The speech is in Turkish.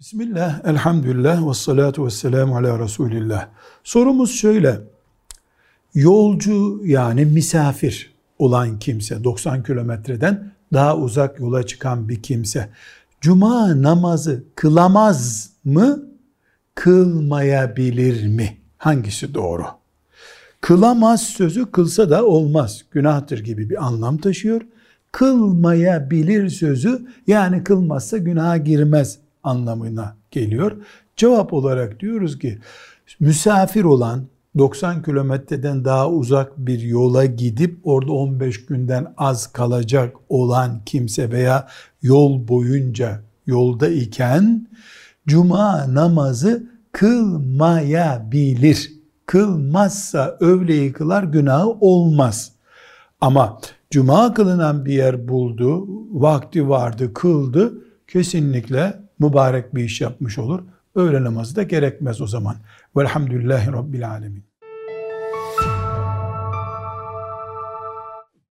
Bismillah, elhamdülillah, ve salatu ve selamu ala Resulillah. Sorumuz şöyle, yolcu yani misafir olan kimse, 90 kilometreden daha uzak yola çıkan bir kimse, cuma namazı kılamaz mı, kılmayabilir mi? Hangisi doğru? Kılamaz sözü kılsa da olmaz, günahtır gibi bir anlam taşıyor. Kılmayabilir sözü yani kılmazsa günaha girmez anlamına geliyor. Cevap olarak diyoruz ki misafir olan 90 kilometreden daha uzak bir yola gidip orada 15 günden az kalacak olan kimse veya yol boyunca yolda iken cuma namazı kılmayabilir. Kılmazsa öğleyi kılar günahı olmaz. Ama cuma kılınan bir yer buldu, vakti vardı, kıldı. Kesinlikle mübarek bir iş yapmış olur. Öğle namazı da gerekmez o zaman. Velhamdülillahi Rabbil Alemin.